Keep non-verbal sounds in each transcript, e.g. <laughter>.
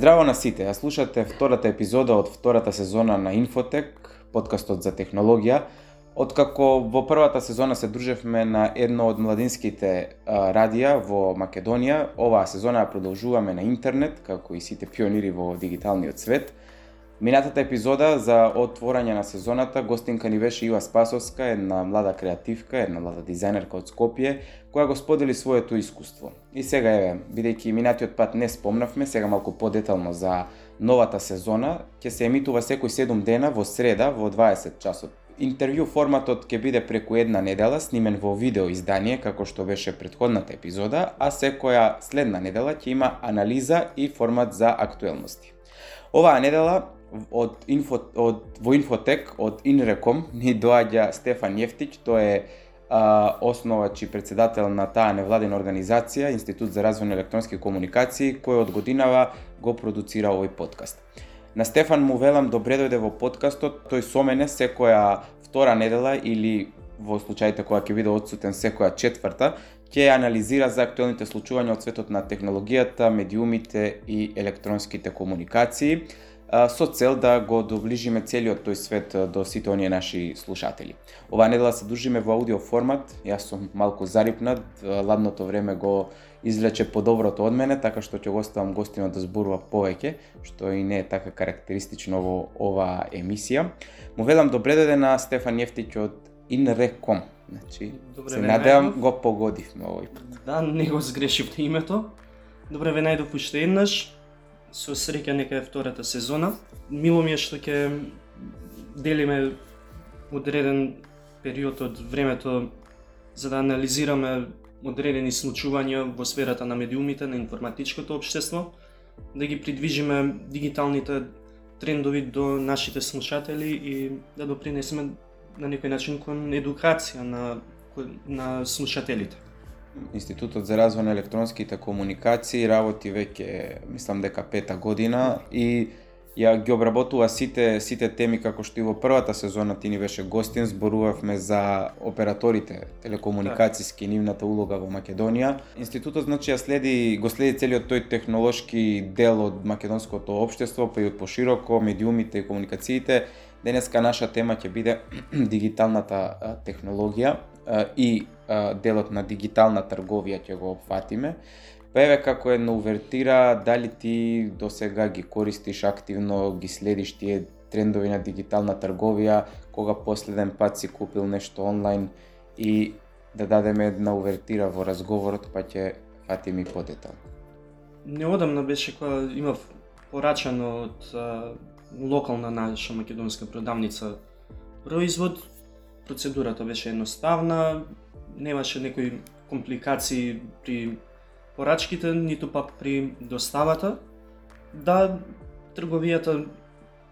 Здраво на сите, ја слушате втората епизода од втората сезона на Инфотек, подкастот за технологија. Откако во првата сезона се дружевме на едно од младинските а, радија во Македонија, оваа сезона ја продолжуваме на интернет, како и сите пионири во дигиталниот свет. Минатата епизода за отворање на сезоната гостинка ни беше Ива Спасовска, една млада креативка, една млада дизајнерка од Скопје, која го сподели своето искуство. И сега еве, бидејќи минатиот пат не спомнавме, сега малку подетално за новата сезона, ќе се емитува секој 7 дена во среда во 20 часот. Интервју форматот ќе биде преку една недела, снимен во видео издание, како што беше предходната епизода, а секоја следна недела ќе има анализа и формат за актуелности. Оваа недела од, инфо, од во Инфотек, од Инреком, <laughs> ни доаѓа Стефан Јефтич, тој е а, основач и председател на таа невладена организација, Институт за развој на електронски комуникации, кој од годинава го продуцира овој подкаст. На Стефан му велам добре дојде во подкастот, тој со мене секоја втора недела или во случаите кога ќе биде одсутен секоја четврта, ќе анализира за актуелните случувања од светот на технологијата, медиумите и електронските комуникации со цел да го доближиме целиот тој свет до сите оние наши слушатели. Оваа недела се дружиме во аудио формат, јас сум малку зарипнат, ладното време го извлече подоброто од мене, така што ќе го оставам гостино да зборува повеќе, што и не е така карактеристично во оваа емисија. Му велам добре дојде на Стефан Јефтиќ од Инреком. Значи, Добре, се надевам го погодивме овој пат. Да, не го сгрешивте името. Добре ве најдов уште еднаш со среќа нека е втората сезона. Мило ми е што ќе делиме одреден период од времето за да анализираме одредени случувања во сферата на медиумите, на информатичкото општество, да ги придвижиме дигиталните трендови до нашите слушатели и да допринесеме на некој начин кон едукација на на слушателите. Институтот за развој на електронските комуникации работи веќе, мислам дека пета година и ја ги обработува сите сите теми како што и во првата сезона ти ни беше гостин, зборувавме за операторите телекомуникацијски нивната улога во Македонија. Институтот значи ја следи го следи целиот тој технолошки дел од македонското општество, па и од пошироко медиумите и комуникациите. Денеска наша тема ќе биде <clears throat> дигиталната технологија и делот на дигитална трговија ќе го опфатиме. Па еве како една увертира, дали ти до сега ги користиш активно, ги следиш тие трендови на дигитална трговија, кога последен пат си купил нешто онлайн и да дадеме една увертира во разговорот, па ќе фатиме подетал. Неодамна беше кога имав порачано од а, локална наша македонска продавница производ, процедурата беше едноставна, немаше некои компликации при порачките, ниту пак при доставата. Да, трговијата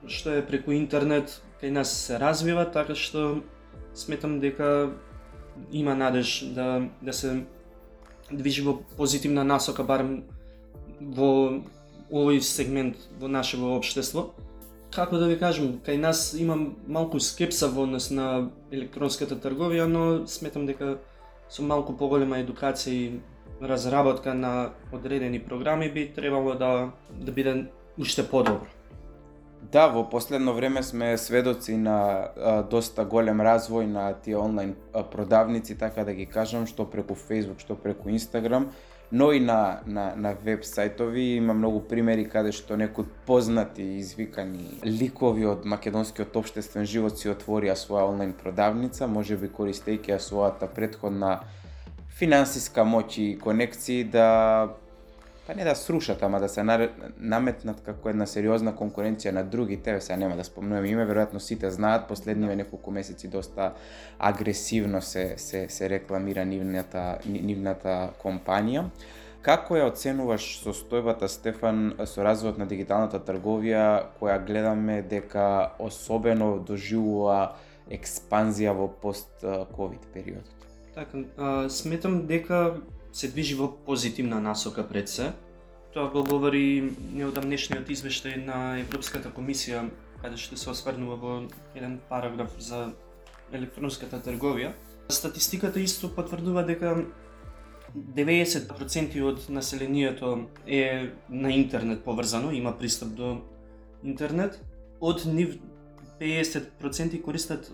што е преку интернет кај нас се развива, така што сметам дека има надеж да, да се движи во позитивна насока, барем во овој сегмент во нашето општество како да ви кажам, кај нас има малку скепса во однос на електронската трговија, но сметам дека со малку поголема едукација и разработка на одредени програми би требало да да биде уште подобро. Да, во последно време сме сведоци на а, доста голем развој на тие онлайн продавници, така да ги кажам, што преку Facebook, што преку Instagram но и на, на, на веб сајтови има многу примери каде што некои познати извикани ликови од македонскиот општествен живот си отворија своја онлайн продавница, може би користејќи ја својата предходна финансиска моќ и конекции да па не да срушат, ама да се наметнат како една сериозна конкуренција на други тебе сега нема да спомнувам име, веројатно сите знаат, последниве неколку месеци доста агресивно се, се, се рекламира нивната, нивната компанија. Како ја оценуваш состојбата, Стефан, со развојот на дигиталната трговија, која гледаме дека особено доживува експанзија во пост-ковид периодот? Така, сметам дека се движи во позитивна насока пред се. Тоа го говори неодамнешниот извештај на Европската комисија, каде што се осврнува во еден параграф за електронската трговија. Статистиката исто потврдува дека 90% од населението е на интернет поврзано, има пристап до интернет. Од нив 50% користат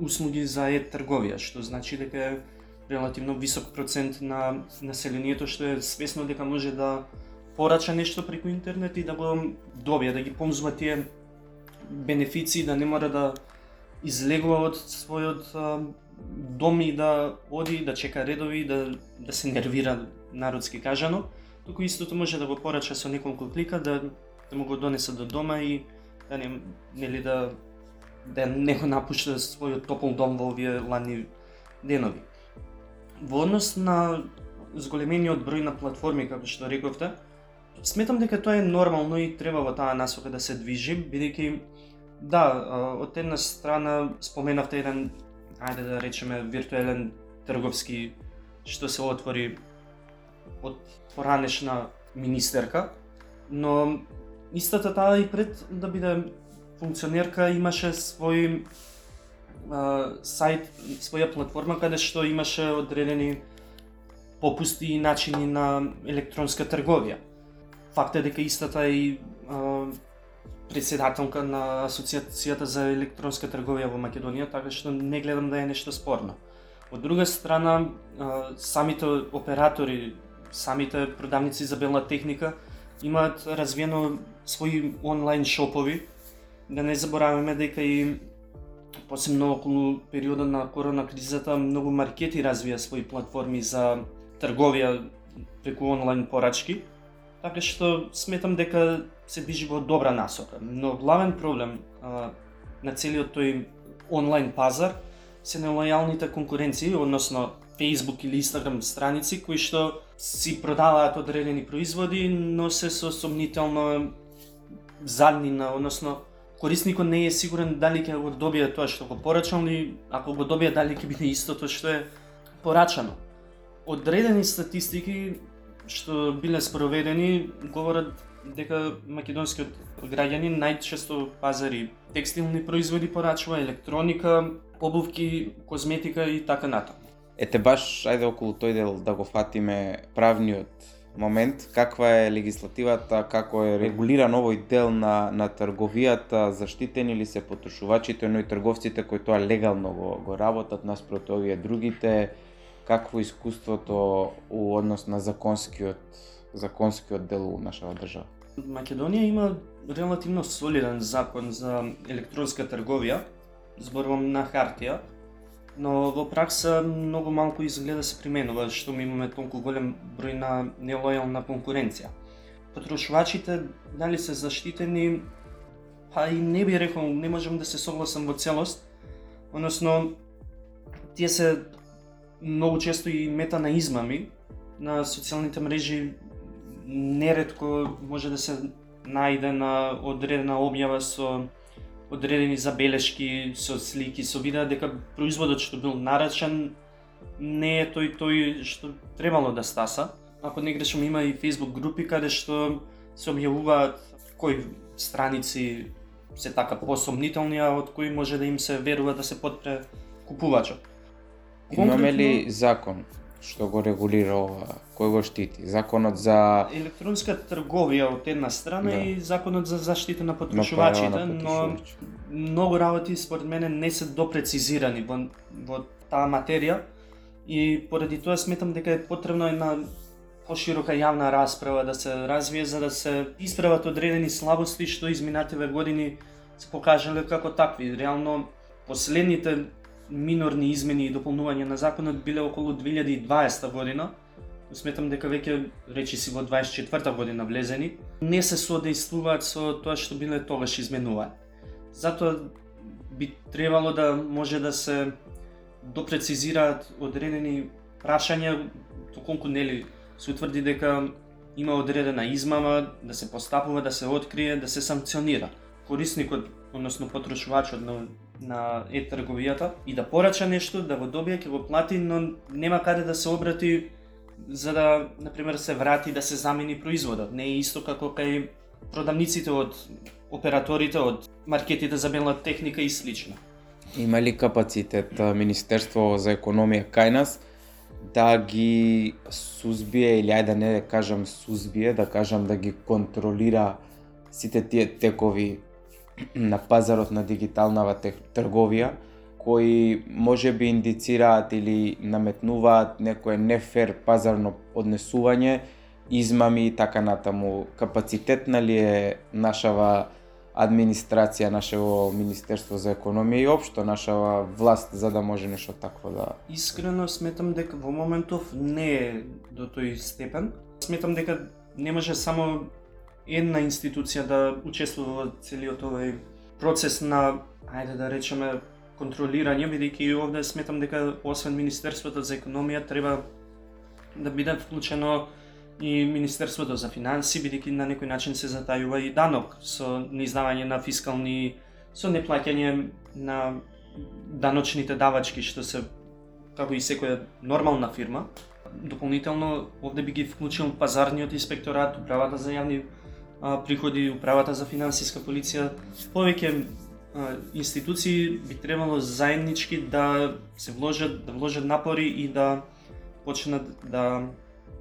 услуги за е-трговија, што значи дека релативно висок процент на населението што е свесно дека може да порача нешто преку интернет и да го добие, да ги помзува тие бенефиции, да не мора да излегува од својот а, дом и да оди, да чека редови, да, да се нервира народски кажано, туку истото може да го порача со неколку клика, да, да му го донесе до дома и да не, нели да да не го напушта својот топол дом во овие ладни денови. Во однос на зголемениот број на платформи, како што рековте, сметам дека тоа е нормално и треба во таа насока да се движи, бидејќи да, од една страна споменавте еден, ајде да речеме, виртуелен трговски што се отвори од поранешна министерка, но истата таа и пред да биде функционерка имаше свој сайт, своја платформа каде што имаше одредени попусти и начини на електронска трговија. Факт е дека истата и а, председателка на Асоциацијата за електронска трговија во Македонија, така што не гледам да е нешто спорно. Од друга страна, а, самите оператори, самите продавници за белна техника имаат развиено своји онлайн шопови да не забораваме дека и посебно околу периодот на корона кризата многу маркети развија своји платформи за трговија преку онлайн порачки. Така што сметам дека се движи во добра насока. Но главен проблем а, на целиот тој онлайн пазар се нелојалните конкуренции, односно Facebook или Instagram страници кои што си продаваат одредени производи, но се со сомнително заднина, односно корисникот не е сигурен дали ќе го добие тоа што го порачал или ако го добие дали ќе биде истото што е порачано. Одредени статистики што биле спроведени говорат дека македонскиот граѓани најчесто пазари текстилни производи порачува, електроника, обувки, козметика и така натаму. Ете баш, ајде околу тој дел да го фатиме правниот момент, каква е легислативата, како е регулиран овој дел на, на трговијата, заштитени ли се потушувачите но и трговците кои тоа легално го, го работат наспроти овие другите, какво искуството у однос на законскиот законскиот дел у нашава држава? Македонија има релативно солиден закон за електронска трговија, зборувам на хартија, но во пракса многу малку изгледа се применува, што ми имаме толку голем број на нелојална конкуренција. Потрошувачите дали се заштитени, па и не би рекол, не можам да се согласам во целост, односно тие се многу често и мета на измами на социјалните мрежи нередко може да се најде на одредена објава со одредени забелешки со слики, со видеа дека производот што бил нарачен не е тој тој што требало да стаса. Ако не грешам, има и Facebook групи каде што се објавуваат кои страници се така посомнителни, а од кои може да им се верува да се подпре купувачот. Имаме ли закон што го регулира ова, кој го штити? Законот за електронска трговија од една страна да. и законот за заштита на потрошувачите, но многу работи според мене не се допрецизирани во, во таа материја и поради тоа сметам дека е потребно една поширока јавна расправа да се развие за да се исправат одредени слабости што изминативе години се покажале како такви. Реално последните минорни измени и дополнување на законот биле околу 2020 година. Сметам дека веќе речи си во 24 година влезени, не се содействуваат со тоа што биле тогаш изменува. Затоа би требало да може да се допрецизираат одредени прашања, доколку нели се утврди дека има одредена измама, да се постапува, да се открие, да се санкционира. Корисникот, односно потрошувачот на на е-трговијата и да порача нешто, да го добие, ќе го плати, но нема каде да се обрати за да, например, се врати да се замени производот. Не е исто како кај продавниците од операторите од маркетите за белна техника и слично. Има ли капацитет Министерство за економија кај нас да ги сузбие или ајде да не кажам сузбие, да кажам да ги контролира сите тие текови на пазарот на дигиталната трговија кои може би индицираат или наметнуваат некое нефер пазарно однесување, измами и така натаму. Капацитетна ли е нашава администрација, нашево Министерство за економија и општо нашава власт за да може нешто такво да... Искрено сметам дека во моментов не е до тој степен. Сметам дека не може само една институција да учествува во целиот овој процес на, ајде да речеме, контролирање, бидејќи овде сметам дека освен Министерството за економија треба да биде вклучено и Министерството за финанси, бидејќи на некој начин се затајува и данок со неиздавање на фискални со неплаќање на даночните давачки што се како и секоја нормална фирма. Дополнително овде би ги вклучил пазарниот инспекторат, управата за јавни а, приходи, управата за финансиска полиција, повеќе институции би требало заеднички да се вложат, да вложат напори и да почнат да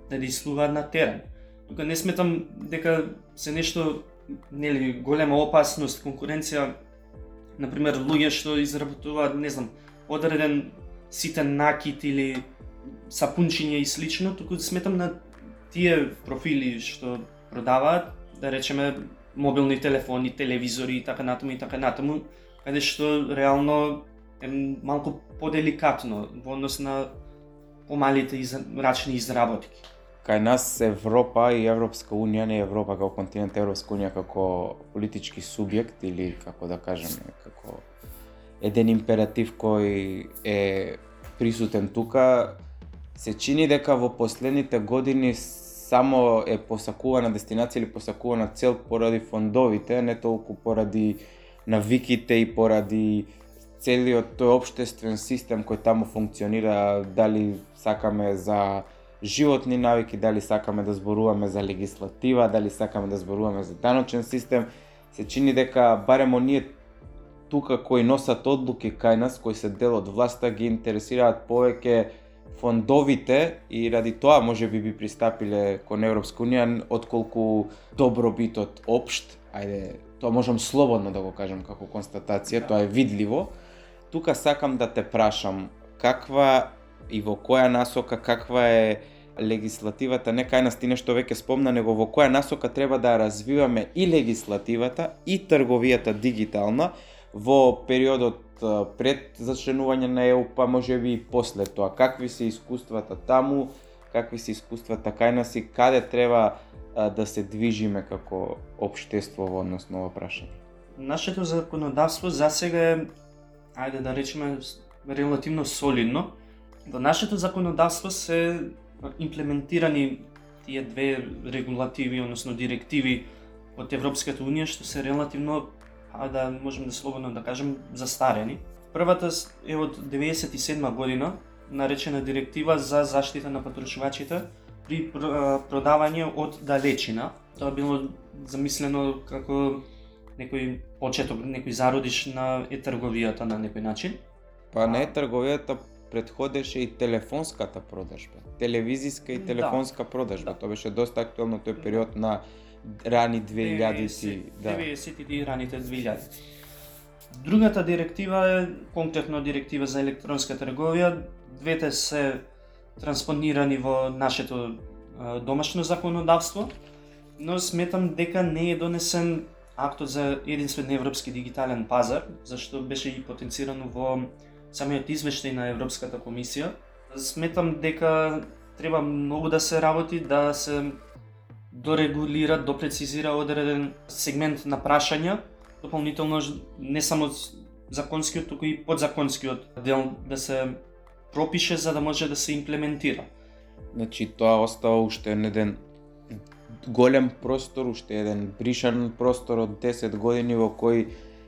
да действуваат на терен. Тука не сметам дека се нешто нели голема опасност, конкуренција, на пример луѓе што изработуваат, не знам, одреден ситен накит или сапунчиње и слично, туку сметам на тие профили што продаваат, да речеме мобилни телефони, телевизори и така натаму и така натаму, каде што реално е малку поделикатно во однос на помалите из... рачни изработки. Кај нас Европа и Европска Унија, не Европа како континент, Европска Унија како политички субјект или како да кажеме, како еден императив кој е присутен тука, се чини дека во последните години само е посакувана дестинација или посакувана цел поради фондовите, не толку поради навиките и поради целиот тој обштествен систем кој таму функционира, дали сакаме за животни навики, дали сакаме да зборуваме за легислатива, дали сакаме да зборуваме за даночен систем, се чини дека барем оние тука кои носат одлуки кај нас, кои се дел од власта, ги интересираат повеќе фондовите и ради тоа може би би пристапиле кон Европска унија отколку добробитот општ, ајде, тоа можам слободно да го кажам како констатација, да. тоа е видливо. Тука сакам да те прашам каква и во која насока каква е легислативата, не кај нас ти нешто веќе спомна, него во која насока треба да развиваме и легислативата и трговијата дигитална во периодот пред зачленување на ЕУ, па може би и после тоа. Какви се искуствата таму, какви се искуствата кај нас и каде треба да се движиме како општество во однос на ова прашање? Нашето законодавство за сега е, ајде да речеме, релативно солидно. Во нашето законодавство се имплементирани тие две регулативи, односно директиви од Европската Унија, што се релативно а да можем да слободно да кажем, застарени. Првата е од 97 година, наречена директива за заштита на потрошувачите при продавање од далечина. Тоа било замислено како некој почеток, некој зародиш на е трговијата на некој начин. Па не е трговијата предходеше и телефонската продажба. Телевизиска и да. телефонска да. продажба. Да. Тоа беше доста актуелно тој период на рани 2000-ти. Да. 90-ти и раните 2000 Другата директива е конкретно директива за електронска трговија. Двете се транспонирани во нашето домашно законодавство, но сметам дека не е донесен актот за единствен европски дигитален пазар, зашто беше и потенцирано во самиот извештај на Европската комисија. Сметам дека треба многу да се работи, да се дорегулира, допрецизира одреден сегмент на прашања, дополнително не само законскиот, туку и подзаконскиот дел да се пропише за да може да се имплементира. Значи тоа остава уште еден голем простор, уште еден бришан простор од 10 години во кој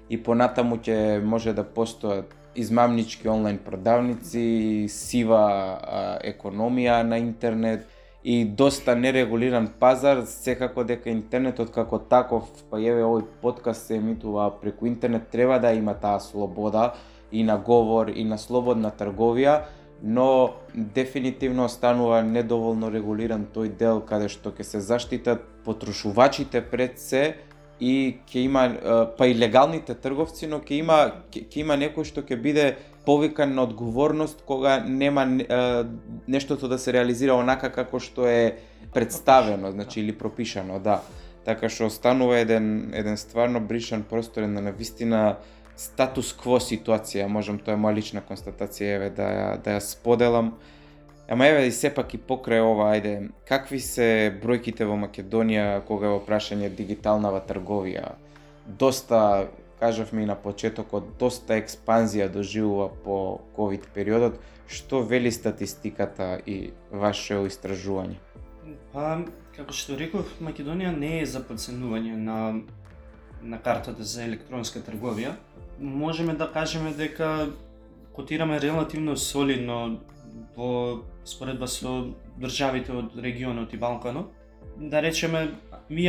и понатаму ќе може да постојат измамнички онлайн продавници, сива а, економија на интернет, и доста нерегулиран пазар, секако дека интернетот како таков, па еве овој подкаст се емитува преку интернет, треба да има таа слобода и на говор и на слободна трговија, но дефинитивно останува недоволно регулиран тој дел каде што ќе се заштитат потрошувачите пред се и ќе има па и легалните трговци, но ќе има ќе има некој што ќе биде повикан на одговорност кога нема нештото да се реализира онака како што е представено, значи или пропишано, да. Така што останува еден еден стварно бришан простор, на навистина статус кво ситуација, можам тоа е моја лична констатација еве да ја да ја споделам. Ама еве и сепак и покрај ова, ајде, какви се бројките во Македонија кога е во прашање дигиталнава трговија? Доста, кажавме и на почетокот, доста експанзија доживува по ковид периодот. Што вели статистиката и ваше истражување? Па, како што реков, Македонија не е за подценување на на картата за електронска трговија можеме да кажеме дека котираме релативно солидно во споредба со државите од регионот и Балканот. Да речеме,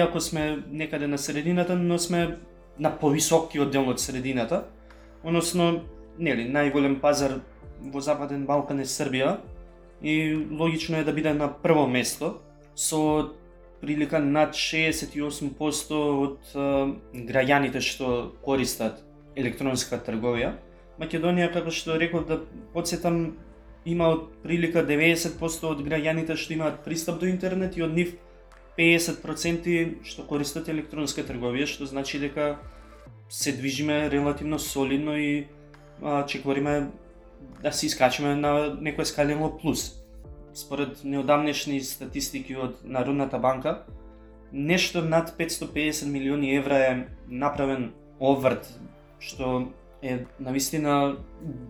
ако сме некаде на средината, но сме на повисокиот дел од средината, односно, нели, најголем пазар во Западен Балкан е Србија и логично е да биде на прво место со прилика над 68% од граѓаните што користат електронска трговија. Македонија, како што реков да подсетам, има од прилика 90% од граѓаните што имаат пристап до интернет и од нив 50% што користат електронска трговија, што значи дека се движиме релативно солидно и а, чекориме да се искачиме на некој скалено плюс. Според неодамнешни статистики од Народната банка, нешто над 550 милиони евра е направен оврт, што е навистина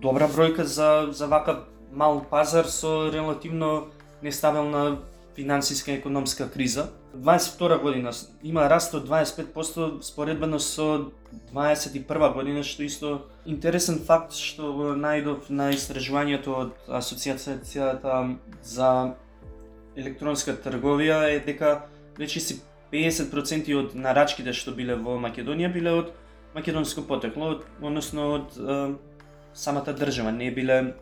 добра бројка за, за вака мал пазар со релативно нестабилна финансиска и економска криза. 22 година има раст од 25% споредбено со 21 година, што исто интересен факт што го најдов на истражувањето од Асоциацијата за електронска трговија е дека речиси 50% од нарачките што биле во Македонија биле од македонско потекло, односно од е, самата држава, не биле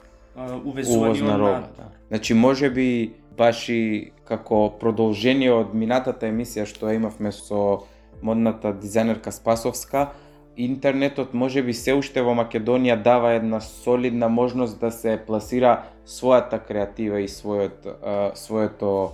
увезувани роба, да. Значи може би баш и како продолжение од минатата емисија што имавме со модната дизајнерка Спасовска, интернетот може би се уште во Македонија дава една солидна можност да се пласира својата креатива и својот своето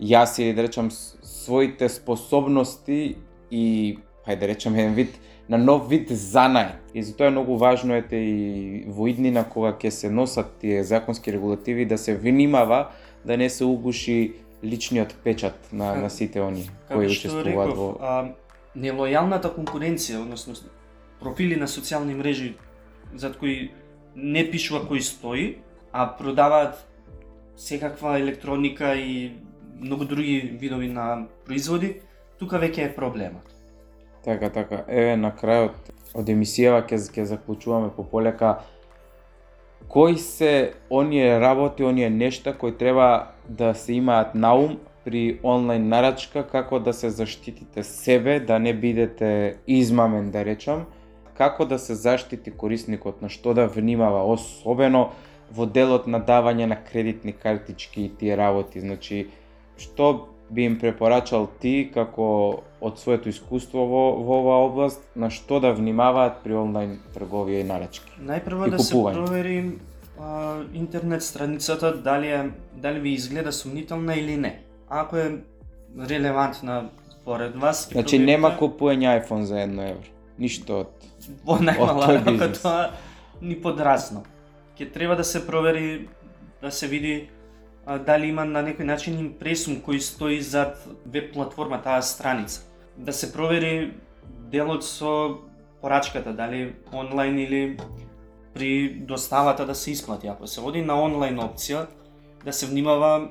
јас или да речам своите способности и хајде да речам еден вид на нов вид занај. И затоа е многу важно ете и во иднина кога ќе се носат тие законски регулативи да се внимава да не се угуши личниот печат на, на сите они кои учествуваат во а, нелојалната конкуренција, односно профили на социјални мрежи зад кои не пишува кој стои, а продаваат секаква електроника и многу други видови на производи, тука веќе е проблемот. Така, така. Еве на крајот од емисијава ќе ќе заклучуваме по полека кои се оние работи, оние нешта кои треба да се имаат на ум при онлайн нарачка, како да се заштитите себе, да не бидете измамен, да речам, како да се заштити корисникот, на што да внимава, особено во делот на давање на кредитни картички и тие работи. Значи, што би им препорачал ти како од своето искуство во, во оваа област на што да внимаваат при онлайн трговија и нарачки? Најпрво да се провери а, интернет страницата дали е дали ви изгледа сумнителна или не. Ако е релевантна според вас, Значи проверите... нема купување iPhone за 1 евро. Ништо од во најмала тоа ни подразно. Ќе треба да се провери да се види дали има на некој начин импресум кој стои зад веб платформа таа страница. Да се провери делот со порачката, дали онлайн или при доставата да се исплати. Ако се води на онлайн опција, да се внимава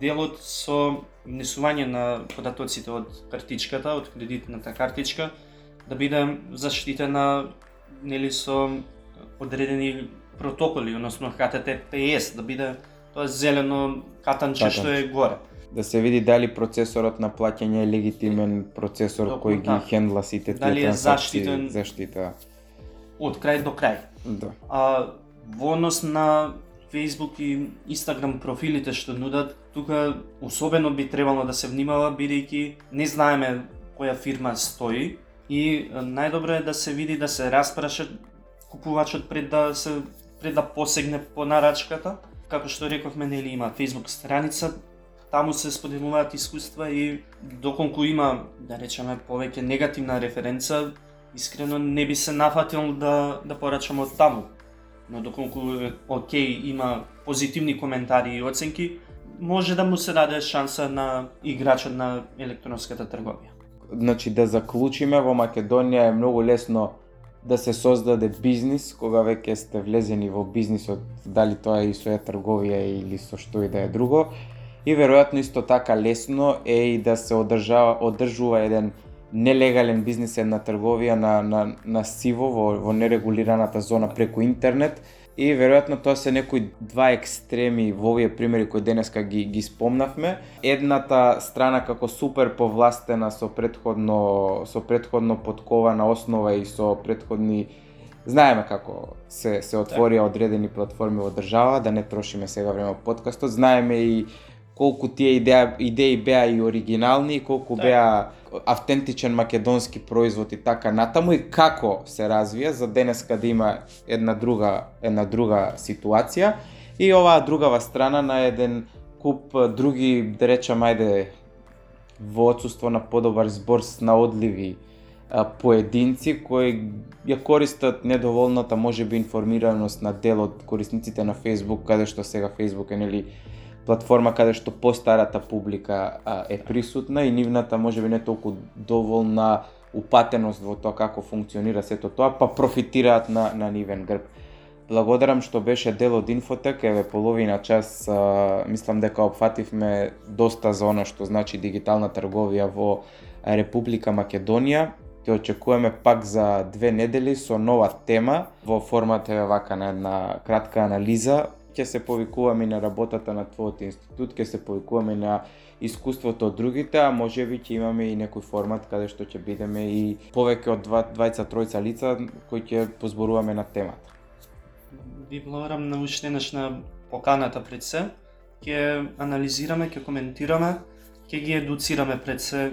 делот со внесување на податоците од картичката, од кредитната картичка, да биде заштитена нели со одредени протоколи, односно HTTPS, да биде тоа зелено катанче што е горе. Да се види дали процесорот на плаќање е легитимен процесор Доку, кој ги да. хендла сите тие дали е заштитен заштита од крај до крај. Да. А во однос на Facebook и Instagram профилите што нудат, тука особено би требало да се внимава бидејќи не знаеме која фирма стои и најдобро е да се види да се распраша купувачот пред да се пред да посегне по нарачката. Како што рековме, нели има Facebook страница, таму се споделуваат искуства и доколку има, да речеме, повеќе негативна референца, искрено не би се нафатил да, да порачам од таму. Но доколку окей, има позитивни коментари и оценки, може да му се даде шанса на играчот на електронската трговија. Значи да заклучиме, во Македонија е многу лесно да се создаде бизнис кога веќе сте влезени во бизнисот, дали тоа е и со трговија или со што и да е друго. И веројатно исто така лесно е и да се одржава одржува еден нелегален бизнис, една трговија на, на, на сиво во, во нерегулираната зона преку интернет и веројатно тоа се некои два екстреми во овие примери кои денеска ги ги спомнавме. Едната страна како супер повластена со предходно со предходно подкована основа и со предходни Знаеме како се се отворија одредени платформи во држава, да не трошиме сега време подкастот. Знаеме и колку тие идеја, идеи беа и оригинални, колку беа автентичен македонски производ и така натаму и како се развија за денеска да има една друга една друга ситуација. И оваа другава страна на еден куп други да речам ајде во отсуство на подобар збор снаодливи поединци кои ја користат недоволната можеби информираност на дел од корисниците на Facebook каде што сега Facebook е нели платформа каде што постарата публика а, е присутна и нивната можеби не толку доволна упатеност во тоа како функционира сето тоа, па профитираат на, на нивен грб. Благодарам што беше дел од Инфотек, еве половина час, а, мислам дека опфативме доста за она што значи дигитална трговија во Република Македонија. Те очекуваме пак за две недели со нова тема во формат е вака на една кратка анализа ќе се повикуваме на работата на твојот институт, ќе се повикуваме на искуството од другите, а може би ќе имаме и некој формат каде што ќе бидеме и повеќе од два, двајца, тројца лица кои ќе позборуваме на темата. Ви благодарам на уште на поканата пред се. Ќе анализираме, ќе коментираме, ќе ги едуцираме пред се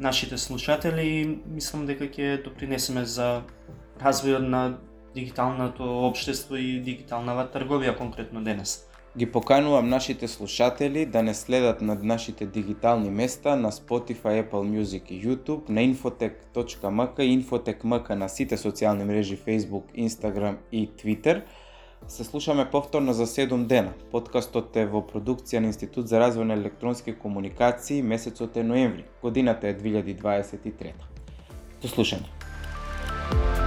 нашите слушатели и мислам дека ќе допринесеме за развојот на дигиталното општество и дигиталната трговија конкретно денес. Ги поканувам нашите слушатели да не следат над нашите дигитални места на Spotify, Apple Music и YouTube, на infotech.mk и infotech.mk на сите социјални мрежи Facebook, Instagram и Twitter. Се слушаме повторно за 7 дена. Подкастот е во продукција на Институт за развој на електронски комуникации, месецот е ноември. Годината е 2023. До слушање.